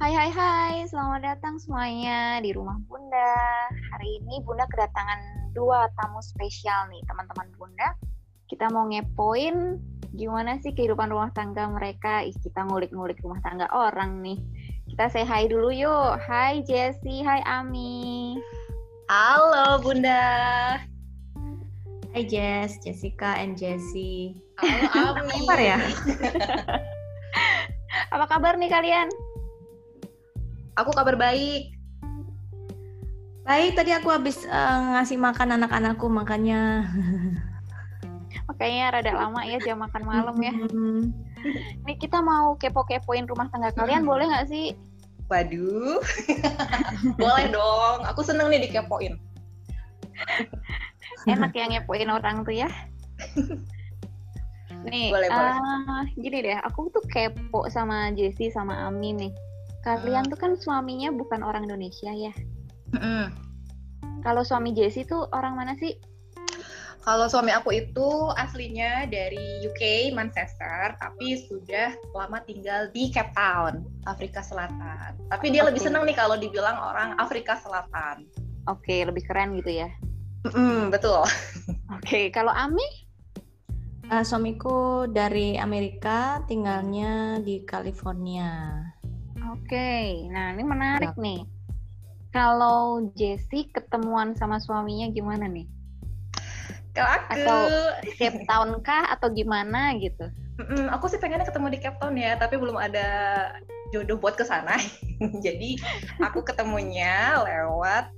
Hai hai hai, selamat datang semuanya di rumah Bunda. Hari ini Bunda kedatangan dua tamu spesial nih, teman-teman Bunda. Kita mau ngepoin gimana sih kehidupan rumah tangga mereka. Ih, kita ngulik-ngulik rumah tangga orang nih. Kita say hi dulu yuk. Hai Jessie, hai Ami. Halo Bunda. Hai Jess, Jessica and Jessie. Halo Ami. Lempar ya? Apa kabar nih kalian? Aku kabar baik. Baik, tadi aku habis eh, ngasih makan anak-anakku, makanya Makanya rada lama ya jam makan malam ya. Hmm, Nih kita mau kepo-kepoin rumah tangga kalian, boleh nggak sih? Waduh. Boleh dong. Aku seneng nih dikepoin. enak ya ngepoin orang tuh ya. Nih, Boleh, boleh. ah, gini deh, aku tuh kepo sama Jessie sama Ami nih. Kalian Hmm. tuh kan suaminya bukan orang Indonesia ya. Mm-mm. Kalau suami Jessie tuh orang mana sih? Kalau suami aku itu aslinya dari UK, Manchester, tapi sudah lama tinggal di Cape Town, Afrika Selatan. Tapi dia lebih Oke. seneng nih kalau dibilang orang Afrika Selatan. Oke, lebih keren gitu ya. Mm-mm, betul. Oke, kalau Ami? eh, suamiku dari Amerika, tinggalnya di California. Oke, nah ini menarik nih. Kalau Jessie ketemuan sama suaminya gimana nih? Kalau aku, Atau- Cape Town kah atau gimana gitu? Mm-mm, aku sih pengennya ketemu di Cape Town ya, tapi belum ada jodoh buat ke sana. Jadi aku ketemunya lewat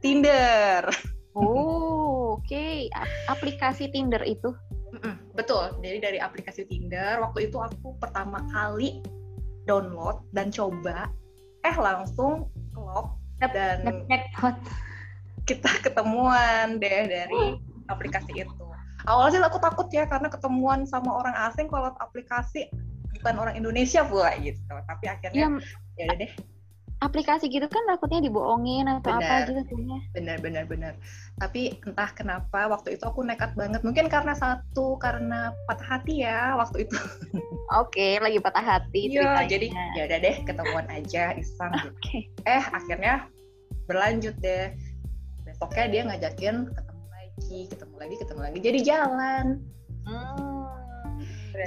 Tinder. Oh, oke. A- Aplikasi Tinder itu. Mm-mm, betul. Jadi dari aplikasi Tinder, waktu itu aku pertama kali download dan coba, eh langsung klop dan kita ketemuan deh dari aplikasi itu. Awalnya sih aku takut ya karena ketemuan sama orang asing kalau aplikasi bukan orang Indonesia pula gitu. Tapi Ya, akhirnya ya udah deh, aplikasi gitu kan takutnya dibohongin atau apa Benar. gitu kayaknya. benar benar benar. Tapi entah kenapa waktu itu aku nekat banget. Mungkin karena satu karena patah hati ya waktu itu. Oke, lagi patah hati Iya, jadi ya udah deh ketemuan aja iseng gitu. Oke. Eh akhirnya berlanjut deh. Besoknya dia ngajakin ketemu lagi, ketemu lagi, ketemu lagi. Jadi jalan. Hmm,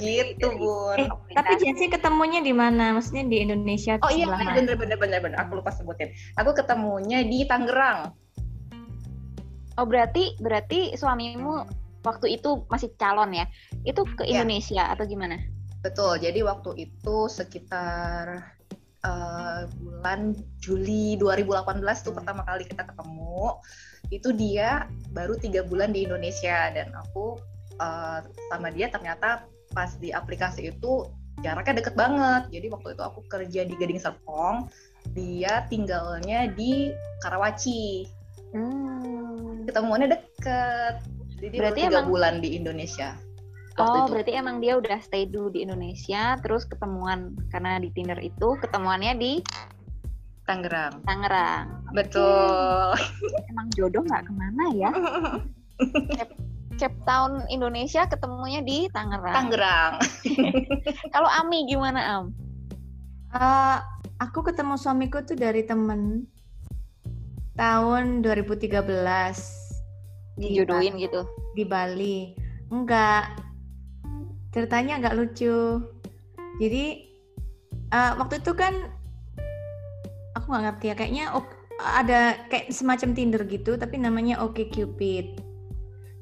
Gitu, Bun. Eh, tapi Jessie ketemunya di mana? Maksudnya di Indonesia Oh iya, bener bener bener bener. Aku lupa sebutin. Aku ketemunya di Tangerang. Oh, berarti berarti suamimu waktu itu masih calon ya? Itu ke Iya. Indonesia atau gimana? Betul. Jadi waktu itu sekitar eh, bulan Juli 2018 tuh pertama kali kita ketemu. Itu dia baru tiga bulan di Indonesia dan aku eh, sama dia ternyata pas di aplikasi itu jaraknya deket banget. Jadi waktu itu aku kerja di Gading Serpong, dia tinggalnya di Karawaci. Hmm. Ketemuannya deket. Jadi Berarti tiga emang- bulan di Indonesia. Oh, itu. berarti emang dia udah stay dulu di Indonesia, terus ketemuan karena di Tinder itu ketemuannya di Tangerang. Tangerang. Betul. Emang jodoh nggak ke mana ya? Cape Town Indonesia ketemunya di Tangerang. Tangerang. Kalau Ami gimana Am? Eh, aku ketemu suamiku tuh dari temen tahun 2013 di Dijodohin gitu. di Bali. Enggak. Ceritanya agak lucu. Jadi eh, waktu itu kan aku nggak ngerti ya kayaknya ok- ada kayak semacam Tinder gitu tapi namanya Oke Cupid.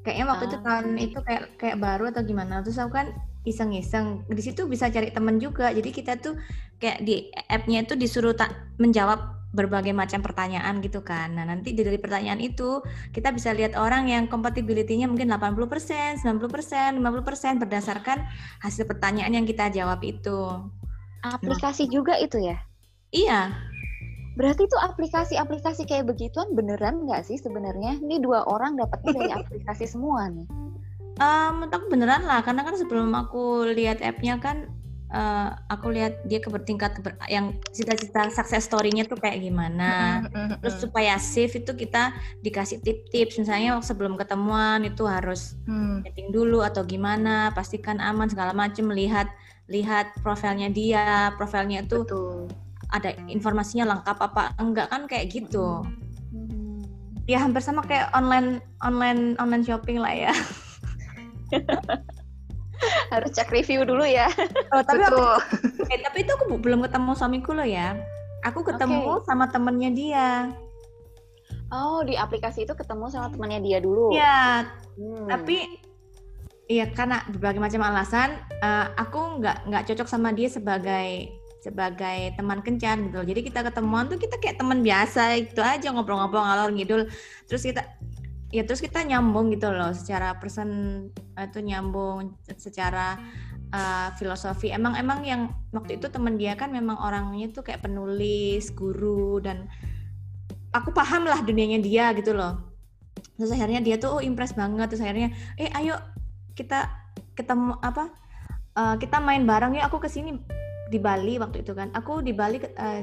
Kayaknya waktu itu Ah. tahun itu kayak kayak baru atau gimana. Terus aku kan iseng-iseng di situ bisa cari temen juga. Jadi kita tuh kayak di app-nya itu disuruh tak menjawab berbagai macam pertanyaan gitu kan. Nah, nanti dari pertanyaan itu kita bisa lihat orang yang compatibility-nya mungkin 80%, 90%, 50% berdasarkan hasil pertanyaan yang kita jawab itu. Aplikasi juga itu ya? Iya, Berarti itu aplikasi-aplikasi kayak begituan beneran nggak sih sebenarnya? Ini dua orang dapetnya dari aplikasi semua nih. menurut aku beneran lah karena kan sebelum aku lihat app-nya kan eh, aku lihat dia kebertingkat keber- yang cita-cita success story-nya tuh kayak gimana. Terus supaya safe itu kita dikasih tip-tips misalnya waktu sebelum ketemuan itu harus Hmm. setting dulu atau gimana, pastikan aman segala macam lihat lihat profilnya dia, profilnya itu Betul. Ada informasinya lengkap apa enggak kan kayak gitu. Hmm. Ya hampir sama kayak online online online shopping lah ya. Harus cek review dulu ya. Oh, tapi aku, eh, tapi itu aku belum ketemu suamiku loh ya. Aku ketemu sama temennya dia. Oh, di aplikasi itu ketemu sama temannya dia dulu. Iya, Hmm. tapi iya karena berbagai macam alasan eh, aku nggak nggak cocok sama dia sebagai sebagai teman kencan gitu. Jadi kita ketemuan tuh kita kayak teman biasa itu aja ngobrol-ngobrol ngalor ngidul. Terus kita ya terus kita nyambung gitu loh secara person eh, itu nyambung secara eh, filosofi. Emang emang yang waktu itu teman dia kan memang orangnya tuh kayak penulis, guru dan aku paham lah dunianya dia gitu loh. Terus akhirnya dia tuh oh, impress banget terus akhirnya eh ayo kita ketemu apa eh, kita main bareng ya aku ke sini di Bali waktu itu kan. Aku di Bali eh,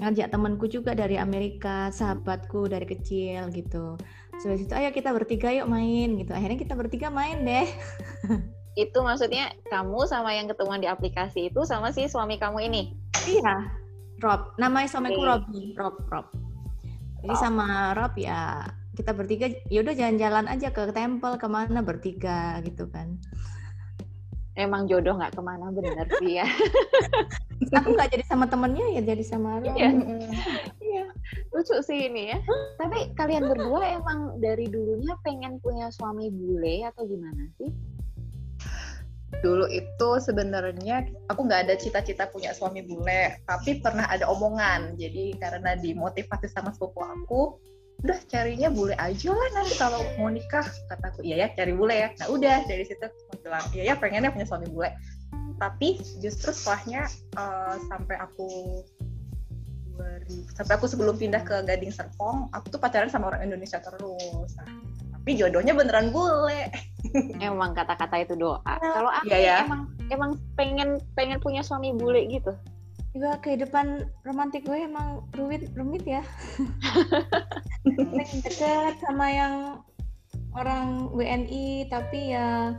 ngajak temanku juga dari Amerika sahabatku dari kecil gitu. Habis itu ayo kita bertiga yuk main gitu. Akhirnya kita bertiga main deh. Itu maksudnya kamu sama yang ketemuan di aplikasi itu sama si suami kamu ini. iya Rob. Namanya suamiku. Robby. Rob Rob. Jadi sama Rob ya kita bertiga yaudah jalan-jalan aja ke temple ke mana bertiga gitu kan Emang jodoh nggak ke mana bener sih ya. aku nggak jadi sama temennya ya jadi sama Iya. Iya, lucu sih ini ya. Tapi kalian berdua emang dari dulunya pengen punya suami bule atau gimana sih? Dulu itu sebenarnya aku nggak ada cita-cita punya suami bule, tapi pernah ada omongan. Jadi karena dimotivasi sama sepupu aku, udah carinya bule aja lah nanti kalau mau nikah. Kataku, iya ya cari bule ya. Nah udah dari situ aku bilang, iya ya pengennya punya suami bule. Tapi justru setelahnya eh, sampai aku 2000 sampai aku sebelum pindah ke Gading Serpong, aku tuh pacaran sama orang Indonesia terus. Nah, tapi jodohnya beneran bule. Emang kata-kata itu doa. Kalau aku Iya ya. emang emang pengen pengen punya suami bule gitu. Juga kehidupan romantis gue emang rumit rumit ya. Deket sama yang orang WNI tapi ya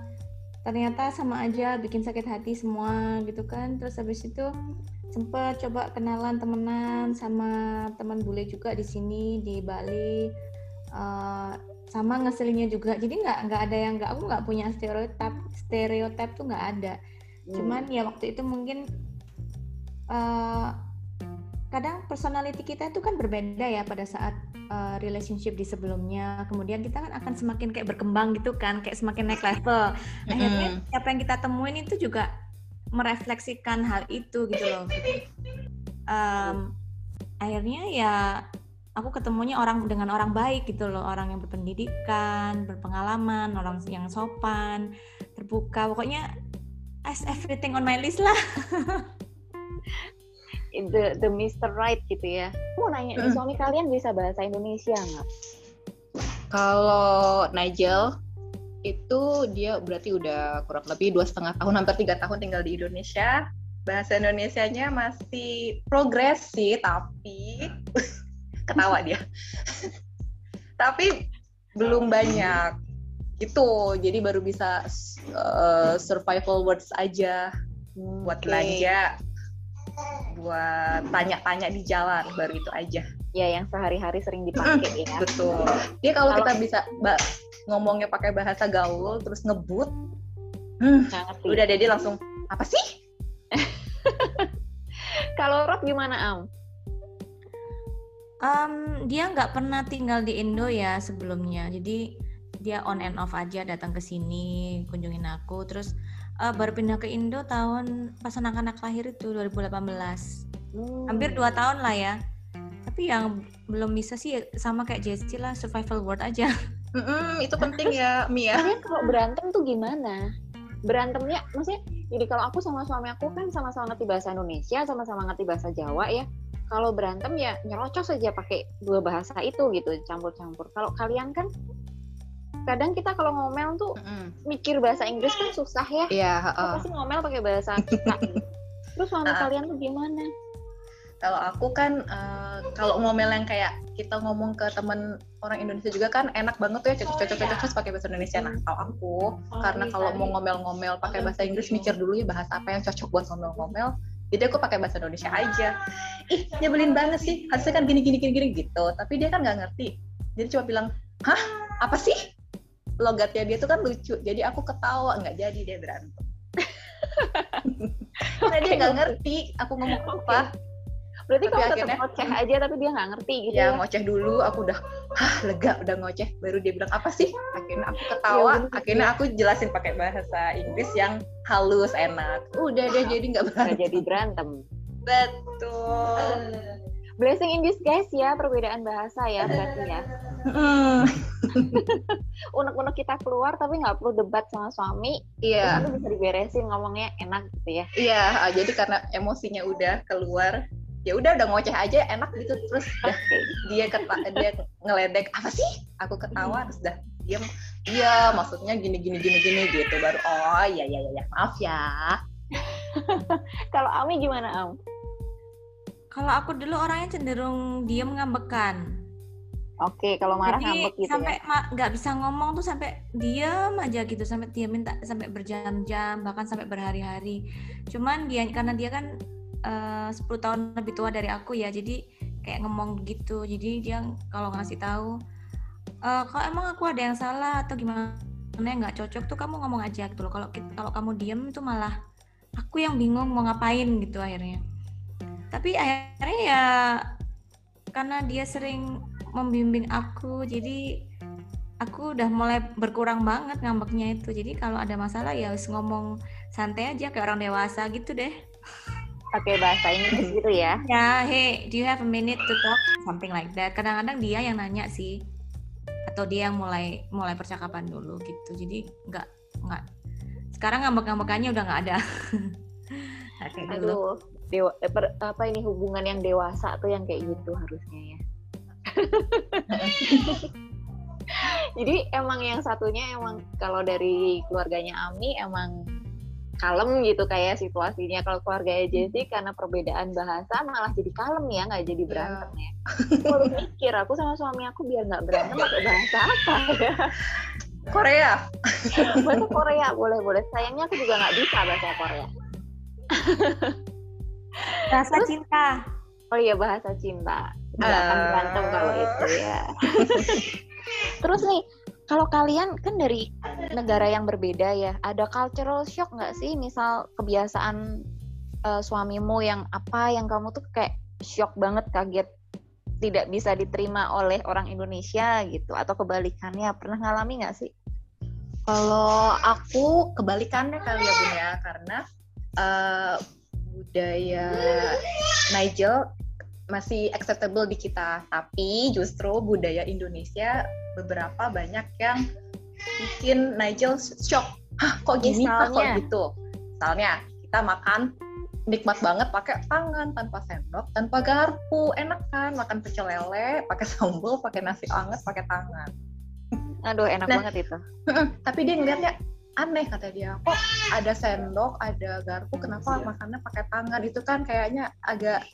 ternyata sama aja bikin sakit hati semua gitu kan. Terus habis itu sempet coba kenalan temenan sama teman bule juga di sini di Bali. Eh, sama ngeselinnya juga. Jadi nggak nggak ada yang nggak aku nggak punya stereotip stereotip tuh nggak ada. Cuman ya waktu itu mungkin eh, kadang personality kita itu kan berbeda ya pada saat eh, relationship di sebelumnya. Kemudian kita kan akan semakin kayak berkembang gitu kan kayak semakin naik level. Akhirnya Mm-mm. apa yang kita temuin itu juga merefleksikan hal itu gitu loh. Em, akhirnya ya aku ketemunya orang dengan orang baik gitu loh. Orang yang berpendidikan berpengalaman orang yang sopan terbuka. Pokoknya as everything on my list lah the the Mr. Right gitu ya. Mau nanya nih Mm. suami kalian bisa bahasa Indonesia nggak? Kalau Nigel itu dia berarti udah kurang lebih dua setengah tahun hampir tiga tahun tinggal di Indonesia bahasa Indonesianya masih progres sih tapi ketawa dia tapi belum banyak gitu jadi baru bisa uh, survival words aja buat Oke. belanja buat tanya-tanya di jalan baru itu aja Ya yang sehari-hari sering dipakai ya. Betul. Dia kalau Kalau- kita bisa ba- ngomongnya pakai bahasa gaul terus ngebut, hmm, udah deh dia langsung apa sih? Kalau Rob gimana Am? Em, dia nggak pernah tinggal di Indo ya sebelumnya jadi dia on and off aja datang ke sini kunjungin aku terus eh, baru pindah ke Indo tahun pas anak-anak lahir itu 2018 Hmm. hampir dua tahun lah ya tapi yang belum bisa sih sama kayak Jessie lah survival word aja Mm-mm, itu penting ya, Mia. Kalian kalau berantem tuh gimana? Berantemnya, maksudnya, jadi kalau aku sama suami aku kan sama-sama ngerti bahasa Indonesia, sama-sama ngerti bahasa Jawa ya. Kalau berantem ya nyerocos aja pakai dua bahasa itu gitu, campur-campur. Kalau kalian kan, kadang kita kalau ngomel tuh Mm-mm. mikir bahasa Inggris kan susah ya. Iya, Kita heeh. pasti ngomel pakai bahasa kita. Terus suami Ah. kalian tuh gimana? Kalau aku kan eh, kalau ngomel yang kayak kita ngomong ke temen orang Indonesia juga kan enak banget tuh ya cocok-cocok-cocok pakai bahasa Indonesia. Nah, kalau aku karena kalau mau ngomel-ngomel pakai bahasa Inggris mikir dulu ya bahasa apa yang cocok buat ngomel-ngomel. jadi aku pakai bahasa Indonesia aja ih nyebelin banget sih harusnya kan gini gini gini gini gitu tapi dia kan nggak ngerti jadi cuma bilang hah apa sih logatnya dia tuh kan lucu jadi aku ketawa nggak jadi dia berantem. Karena dia nggak ngerti aku ngomong apa. Berarti Tapi kamu tetap akhirnya- ngoceh aja tapi dia nggak ngerti gitu ya ya. ngoceh dulu aku udah hah lega udah ngoceh. Baru dia bilang apa sih? Akhirnya aku ketawa bener. akhirnya aku jelasin pakai bahasa Inggris yang halus enak. Udah deh jadi nggak Nggak berantem. Jadi berantem. betul. Blessing in disguise ya perbedaan bahasa ya berarti ya. Unek-unek kita keluar tapi nggak perlu debat sama suami. iya Itu bisa diberesin ngomongnya enak gitu ya. iya ah, jadi karena emosinya udah keluar ya udah udah ngoceh aja enak gitu terus dah Oke. dia keta dia ngeledek apa sih aku ketawa terus dah diam iya maksudnya gini gini gini gini gitu baru oh iya iya iya maaf ya Kalau Ami gimana Am? Kalau aku dulu orangnya cenderung diem ngambekan. Oke, kalau marah Jadi ngambek gitu sampai ya. ma- nggak bisa ngomong tuh sampai diem aja gitu sampai dia minta sampai berjam-jam bahkan sampai berhari-hari. Cuman dia karena dia kan eh, 10 tahun lebih tua dari aku ya jadi kayak ngomong gitu. Jadi dia kalau ngasih tahu eh kalau emang aku ada yang salah atau gimana nggak cocok tuh kamu ngomong aja gitu loh. Kalau kalau kamu diem tuh malah aku yang bingung mau ngapain gitu akhirnya. Tapi akhirnya ya karena dia sering membimbing aku jadi aku udah mulai berkurang banget ngambeknya itu. Jadi kalau ada masalah ya harus ngomong santai aja kayak orang dewasa gitu deh. Pakai bahasa Inggris gitu ya. ya hey do you have a minute to talk? Something like that. Kadang-kadang dia yang nanya sih. Atau dia yang mulai mulai percakapan dulu gitu. Jadi nggak nggak. Sekarang ngambek-ngambekannya udah nggak ada. Aduh, dewa, eh, per- apa ini hubungan yang dewasa tuh yang kayak gitu harusnya ya. Jadi emang yang satunya emang kalau dari keluarganya Ami emang kalem gitu kayak situasinya. Kalau keluarganya Jessie karena perbedaan bahasa malah jadi kalem ya, nggak jadi berantem ya. Aku baru mikir aku sama suami aku biar nggak berantem pakai bahasa apa ya? Korea Bahasa Korea boleh boleh. Sayangnya aku juga nggak bisa bahasa Korea. rasa Terus- cinta Oh iya bahasa cinta. Nggak akan Ah. berantem kalau itu ya. Terus nih, kalau kalian kan dari negara yang berbeda ya, ada cultural shock nggak sih? Misal kebiasaan eh, suamimu yang apa yang kamu tuh kayak shock banget, kaget, tidak bisa diterima oleh orang Indonesia gitu, atau kebalikannya pernah ngalami nggak sih? Kalau aku kebalikannya kali ya Bun ya karena eh, budaya Nigel masih acceptable di kita, tapi justru budaya Indonesia beberapa banyak yang bikin Nigel shock. Hah, kok gini? Kok gitu? Misalnya kita makan nikmat banget pakai tangan tanpa sendok, tanpa garpu, enak kan? Makan pecel lele, pakai sambal, pakai nasi anget, pakai tangan. Aduh enak Nah. banget itu. Tapi dia ngeliatnya aneh kata dia. Kok ada sendok ada garpu kenapa makannya pakai tangan? Itu kan kayaknya agak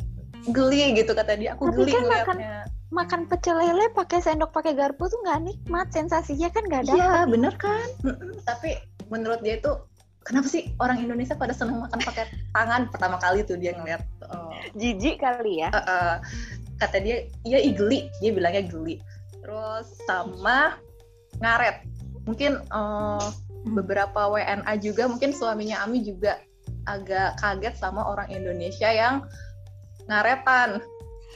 geli gitu kata dia. Aku Tapi geli kan makan- ngeliatnya. Makan pecel lele pakai sendok pakai garpu tuh nggak nikmat, sensasinya kan nggak ada. iya bener kan? Mm-mm, tapi menurut dia itu kenapa sih orang Indonesia pada seneng makan pakai tangan? Pertama kali tuh dia ngeliat oh, Jijik kali ya. eh, eh, kata dia iya ih, geli. Dia bilangnya geli. Terus sama ngaret. Mungkin eh, beberapa WNA juga mungkin suaminya Ami juga agak kaget sama orang Indonesia yang ngaretan.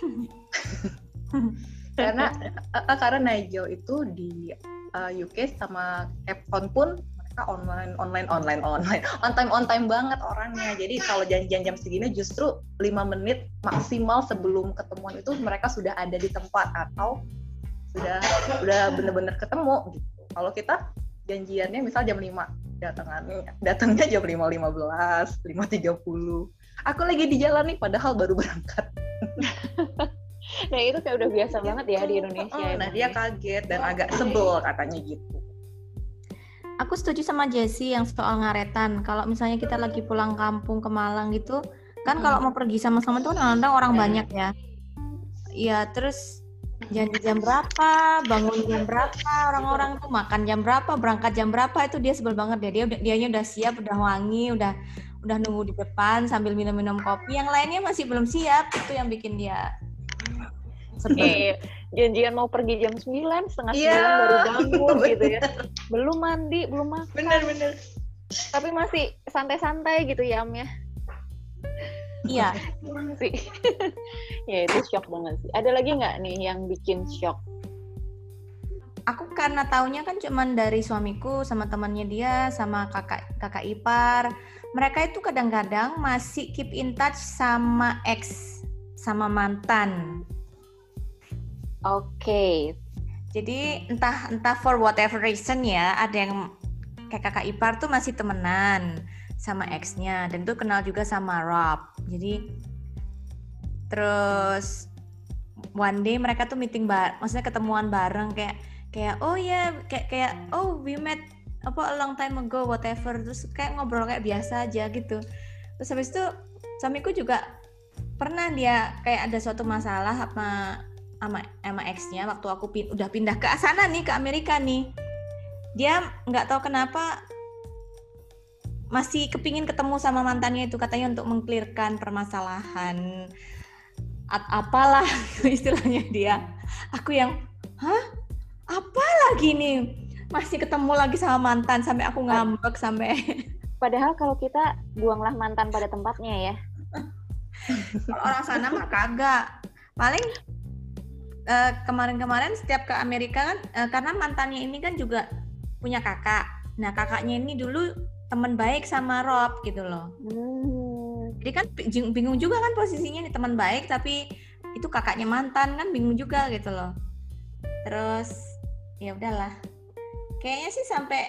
Karena eh, karena Nigel itu di eh, UK sama Epon pun mereka online online online online. On time on time banget orangnya. Jadi kalau janjian jam segini justru lima menit maksimal sebelum ketemuan itu mereka sudah ada di tempat atau sudah udah bener-bener ketemu gitu. Kalau kita janjiannya misal jam 5 datangannya datangnya jam 5.15 5.30 aku lagi di jalan nih padahal baru berangkat Nah itu kayak udah biasa banget ya di Indonesia. Heeh, nah dia ya. kaget dan agak sebel katanya gitu Aku setuju sama Jessie yang soal ngaretan. Kalau misalnya kita lagi pulang kampung ke Malang gitu, kan kalau mau pergi sama-sama tuh kan kadang-kadang orang Hmm. banyak ya. Iya, terus janji jam berapa, bangun jam berapa, orang-orang tuh makan jam berapa, berangkat jam berapa itu dia sebel banget dia. Dia udah dianya udah siap, udah wangi, udah udah nunggu di depan sambil minum-minum kopi. Yang lainnya masih belum siap. Itu yang bikin dia sebel. Eh, janjian mau pergi jam 9, setengah Iya. 9 baru bangun Bener. gitu ya. Belum mandi, belum makan. Bener-bener. Tapi masih santai-santai gitu ya, Am ya. Iya, sih. ya itu shock banget sih. Ada lagi nggak nih yang bikin shock? aku karena taunya kan cuman dari suamiku sama temannya dia sama kakak kakak ipar. Mereka itu kadang-kadang masih keep in touch sama ex sama mantan. Oke. Jadi entah entah for whatever reason ya, ada yang kayak kakak ipar tuh masih temenan sama ex-nya dan tuh kenal juga sama Rob. Jadi terus one day mereka tuh meeting bar, maksudnya ketemuan bareng kayak kayak oh ya kayak kayak oh we met apa a long time ago whatever terus kayak ngobrol kayak biasa aja gitu. Terus habis itu suamiku juga pernah dia kayak ada suatu masalah apa sama sama ex-nya waktu aku pin- udah pindah ke sana nih ke Amerika nih dia nggak tahu kenapa masih kepingin ketemu sama mantannya itu katanya untuk mengklirkan permasalahan at apalah istilahnya dia aku yang hah apa lagi nih masih ketemu lagi sama mantan sampai aku ngambek sampai Padahal kalau kita buanglah mantan pada tempatnya ya. Kalau orang sana mah kagak. Paling eh, kemarin-kemarin setiap ke Amerika kan eh, karena mantannya ini kan juga punya kakak. Nah, kakaknya ini dulu teman baik sama Rob gitu loh. Hmm. Jadi kan bi- bingung juga kan posisinya nih teman baik tapi itu kakaknya mantan kan bingung juga gitu loh. Terus ya udahlah. Kayaknya sih sampai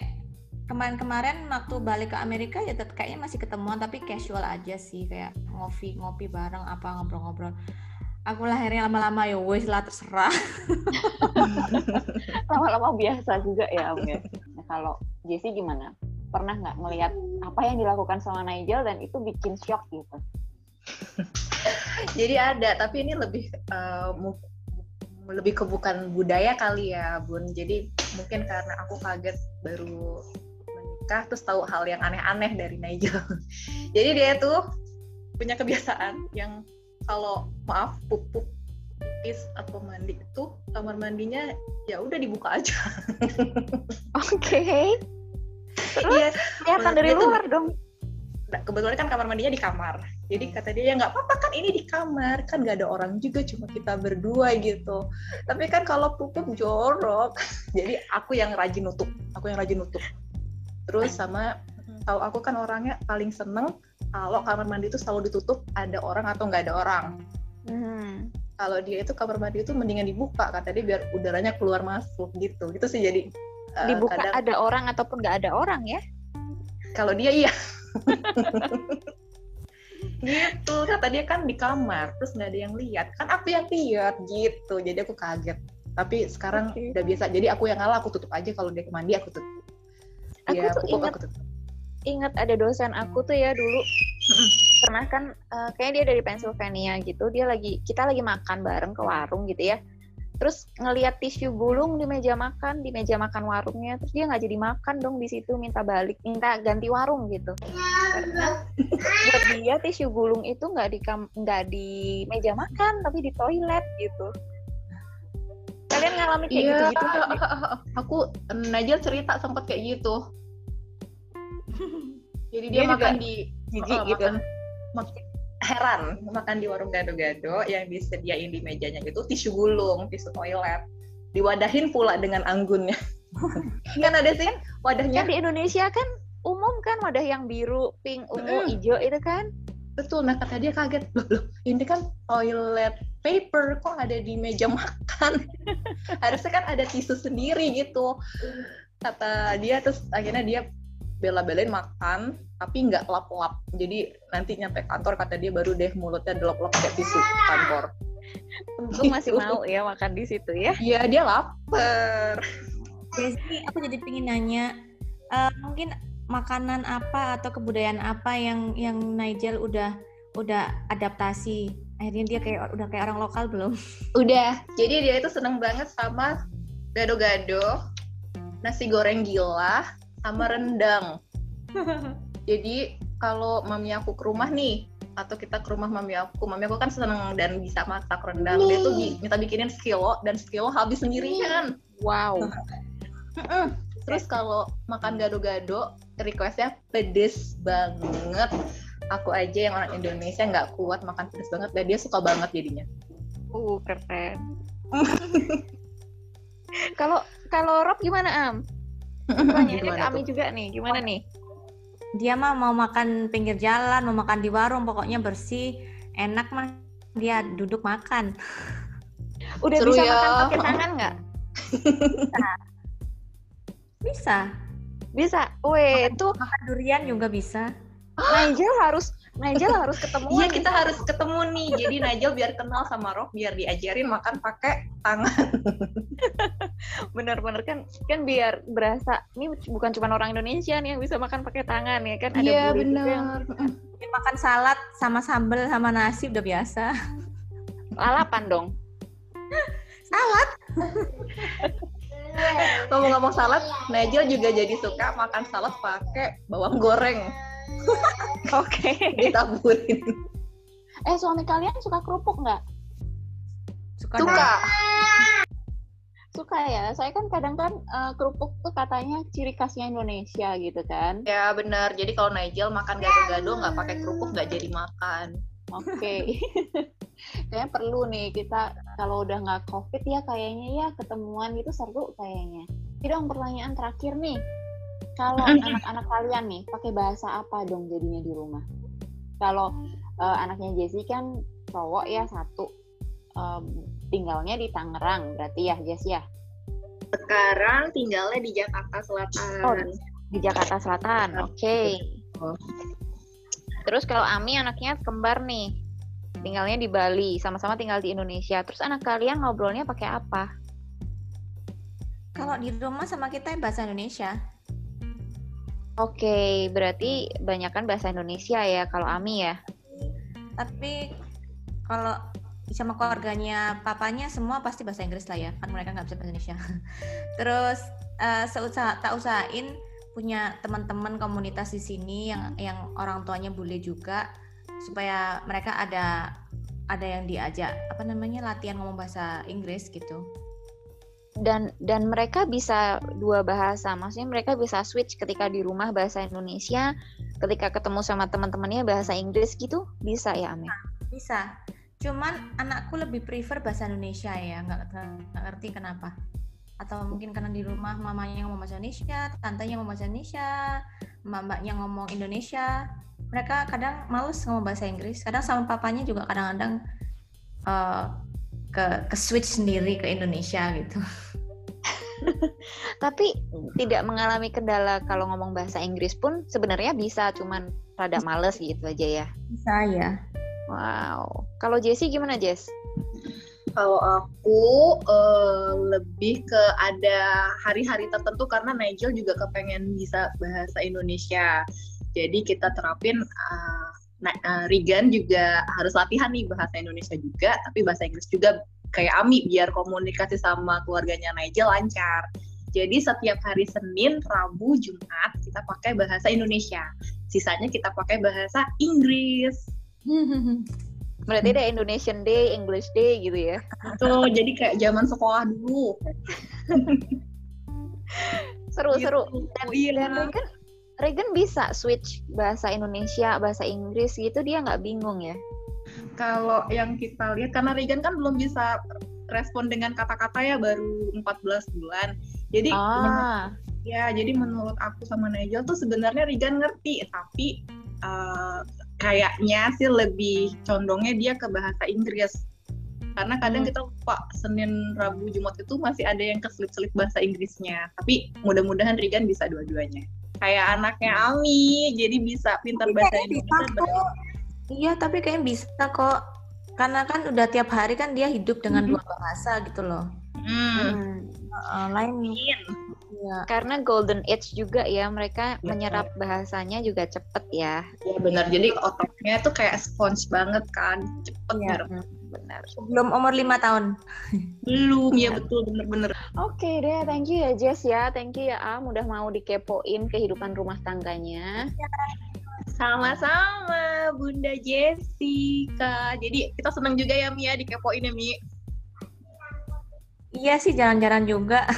kemarin-kemarin waktu balik ke Amerika ya tetap kayaknya masih ketemuan tapi casual aja sih kayak ngopi ngopi bareng apa ngobrol-ngobrol. Aku lah akhirnya lama-lama ya wes lah terserah. Lama-lama biasa juga ya, Om ya. Nah, kalau Jessie gimana? Pernah nggak melihat apa yang dilakukan sama Nigel dan itu bikin shock gitu? Jadi ada, tapi ini lebih mu- lebih ke bukan budaya kali ya, Bun. Jadi mungkin karena aku kaget baru menikah terus tahu hal yang aneh-aneh dari Nigel. Jadi dia tuh punya kebiasaan yang kalau maaf pupuk pipis atau mandi itu kamar mandinya ya udah dibuka aja. Oke. Terus? Iya, kelihatan dari luar dong. Nah, kebetulan kan kamar mandinya di kamar. Jadi kata dia ya nggak apa-apa kan ini di kamar. Kan nggak ada orang juga cuma kita berdua gitu. Tapi kan kalau pupuk jorok. Jadi aku yang rajin nutup. Aku yang rajin nutup. Terus sama tahu aku kan orangnya paling seneng kalau kamar mandi itu selalu ditutup ada orang atau nggak ada orang. Hmm. kalau dia itu kamar mandi itu mendingan dibuka kata dia biar udaranya keluar masuk gitu. Gitu sih jadi eh, Dibuka kadang- ada orang ataupun nggak ada orang ya? kalau dia iya. Gitu. Kata dia kan di kamar terus nggak ada yang lihat. Kan aku yang lihat gitu. Jadi aku kaget. Tapi sekarang Oke. udah biasa. Jadi aku yang ngalah aku tutup aja. Kalau dia mandi aku tutup. Aku Dia tuh pupuk, ingat aku tutup. ingat ada dosen aku tuh ya dulu. Pernah kan eh, kayaknya dia dari Pennsylvania gitu. Dia lagi kita lagi makan bareng ke warung gitu ya terus ngelihat tisu gulung di meja makan di meja makan warungnya terus dia nggak jadi makan dong di situ minta balik minta ganti warung gitu. Karena buat dia tisu gulung itu nggak di nggak di meja makan tapi di toilet gitu. Kalian ngalamin kayak iya. gitu gitu aku Najel cerita sempat kayak gitu. Jadi dia, Dia makan di jijik Oh, gitu. makan- mak- heran makan di warung gado-gado yang disediain di mejanya itu tisu gulung tisu toilet. Diwadahin pula dengan anggunnya. Kan ada sih wadahnya. Kan di Indonesia kan umum kan wadah yang biru, pink, ungu, Mm. hijau itu kan. betul nah kata dia kaget. Loh, loh ini kan toilet paper kok ada di meja makan? Harusnya kan ada tisu sendiri gitu. Kata dia terus akhirnya dia bela-belain makan tapi nggak lap-lap jadi nanti nyampe kantor kata dia baru deh mulutnya delop-lop kayak tisu kantor Untung masih Gitu. mau ya makan di situ ya. Iya dia lapar Jadi aku jadi pengen nanya, eh, mungkin makanan apa atau kebudayaan apa yang yang Nigel udah udah adaptasi Akhirnya dia kayak udah kayak orang lokal belum? Udah. Jadi dia itu seneng banget sama gado-gado, nasi goreng gila, sama rendang. Jadi kalau mami aku ke rumah nih, atau kita ke rumah mami aku, mami aku kan seneng dan bisa masak rendang. Dia tuh minta bikinin sekilo dan sekilo habis sendirian. Wow. Terus kalau makan gado-gado, requestnya pedes banget. Aku aja yang orang Indonesia nggak kuat makan pedes banget, dan dia suka banget jadinya. Uh, keren. Kalau kalau Rob gimana Am? Tanya ke Ami juga nih, gimana nih? Dia mah mau makan pinggir jalan, mau makan di warung, pokoknya bersih, enak mah dia duduk makan. Udah Seru bisa ya. makan pakai tangan nggak? Bisa. Bisa. Weh, itu Makan durian juga bisa. Nigel harus Nigel harus ketemu. Iya kita harus ketemu nih. Jadi Nigel biar kenal sama Rob, biar diajarin makan pakai tangan. bener-bener kan kan biar berasa ini bukan cuma orang Indonesia nih yang bisa makan pakai tangan ya kan ada Iya juga yang benar. Dia makan salad sama sambel sama nasi udah biasa. lalapan dong. Ngomong-ngomong salad, Nigel juga jadi suka makan salad pakai bawang goreng Oke. ditaburin. Eh suami kalian suka kerupuk nggak? Suka. Suka. Suka ya. Saya kan kadang kan eh, kerupuk tuh katanya ciri khasnya Indonesia gitu kan. Ya benar. Jadi kalau Nigel makan gado-gado nggak pakai kerupuk nggak jadi makan. Oke. Kayaknya perlu nih kita kalau udah nggak covid ya kayaknya ya ketemuan gitu seru kayaknya. Jadi dong pertanyaan terakhir nih. Kalau anak-anak kalian nih pakai bahasa apa dong jadinya di rumah? Kalau eh, anaknya Jessie kan cowok ya satu Em, tinggalnya di Tangerang berarti ya Jess ya Sekarang tinggalnya di Jakarta Selatan. Oh, di Jakarta Selatan. Oke. Betul. Terus kalau Ami anaknya kembar nih. Tinggalnya di Bali, sama-sama tinggal di Indonesia. Terus anak kalian ngobrolnya pakai apa? Kalau di rumah sama kita bahasa Indonesia. Oke, berarti banyakan bahasa Indonesia ya kalau Ami ya. Tapi kalau sama keluarganya papanya semua pasti bahasa Inggris lah ya kan mereka nggak bisa bahasa Indonesia terus eh, seusaha tak usahain punya teman-teman komunitas di sini yang yang orang tuanya bule juga supaya mereka ada ada yang diajak apa namanya latihan ngomong bahasa Inggris gitu Dan dan mereka bisa dua bahasa. Maksudnya mereka bisa switch ketika di rumah bahasa Indonesia, ketika ketemu sama teman-temannya bahasa Inggris gitu. Bisa ya, Ami? bisa cuman anakku lebih prefer bahasa Indonesia ya nggak ngerti kenapa atau mungkin karena di rumah mamanya ngomong bahasa Indonesia tantenya ngomong bahasa Indonesia mbaknya ngomong Indonesia mereka kadang males ngomong bahasa Inggris kadang sama papanya juga kadang-kadang eh, ke ke switch sendiri ke Indonesia gitu Tapi tidak mengalami kendala kalau ngomong bahasa Inggris pun sebenarnya bisa, cuman rada males gitu aja ya. bisa ya Wow. Kalau Jessie gimana, Jess? Kalau aku eh, lebih ke ada hari-hari tertentu karena Nigel juga kepengen bisa bahasa Indonesia. Jadi kita terapin eh, nah, eh, Regan juga harus latihan nih bahasa Indonesia juga, tapi bahasa Inggris juga kayak Ami biar komunikasi sama keluarganya Nigel lancar. Jadi setiap hari Senin, Rabu, Jumat kita pakai bahasa Indonesia. Sisanya kita pakai bahasa Inggris. Berarti ada Indonesian Day, English Day gitu ya? Tuh, jadi kayak zaman sekolah dulu. Seru-seru. Gitu. Dan, Iya. dan Regan, Regan bisa switch bahasa Indonesia, bahasa Inggris gitu, dia nggak bingung ya? kalau yang kita lihat karena Regan kan belum bisa respon dengan kata-kata ya baru 14 bulan. Jadi Ah, ya jadi menurut aku sama Nigel tuh sebenarnya Regan ngerti tapi eh, kayaknya sih lebih condongnya dia ke bahasa Inggris. Karena kadang Hmm. kita lupa Senin, Rabu, Jumat itu masih ada yang keselip-selip bahasa Inggrisnya. Tapi mudah-mudahan Regan bisa dua-duanya. Kayak anaknya Ami, jadi bisa pintar bahasa kayaknya bisa Indonesia. kok. Iya, tapi kayaknya bisa kok. Karena kan udah tiap hari kan dia hidup dengan Mhm. dua bahasa gitu loh. Hmm. hmm. Lain. Iya. Karena golden age juga ya, mereka Betul. menyerap bahasanya juga cepet ya. ya benar jadi otaknya tuh kayak sponge banget kan cepet Iya. nyerap. Benar. Sebelum umur lima tahun. belum ya betul bener-bener Oke deh, thank you ya Jess ya, thank you ya Am udah mau dikepoin kehidupan rumah tangganya. sama-sama Bunda Jessica jadi kita seneng juga ya Mia dikepoin ya Mi Iya sih, jalan-jalan juga.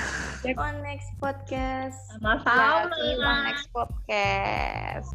On next podcast. Sama-sama on next podcast.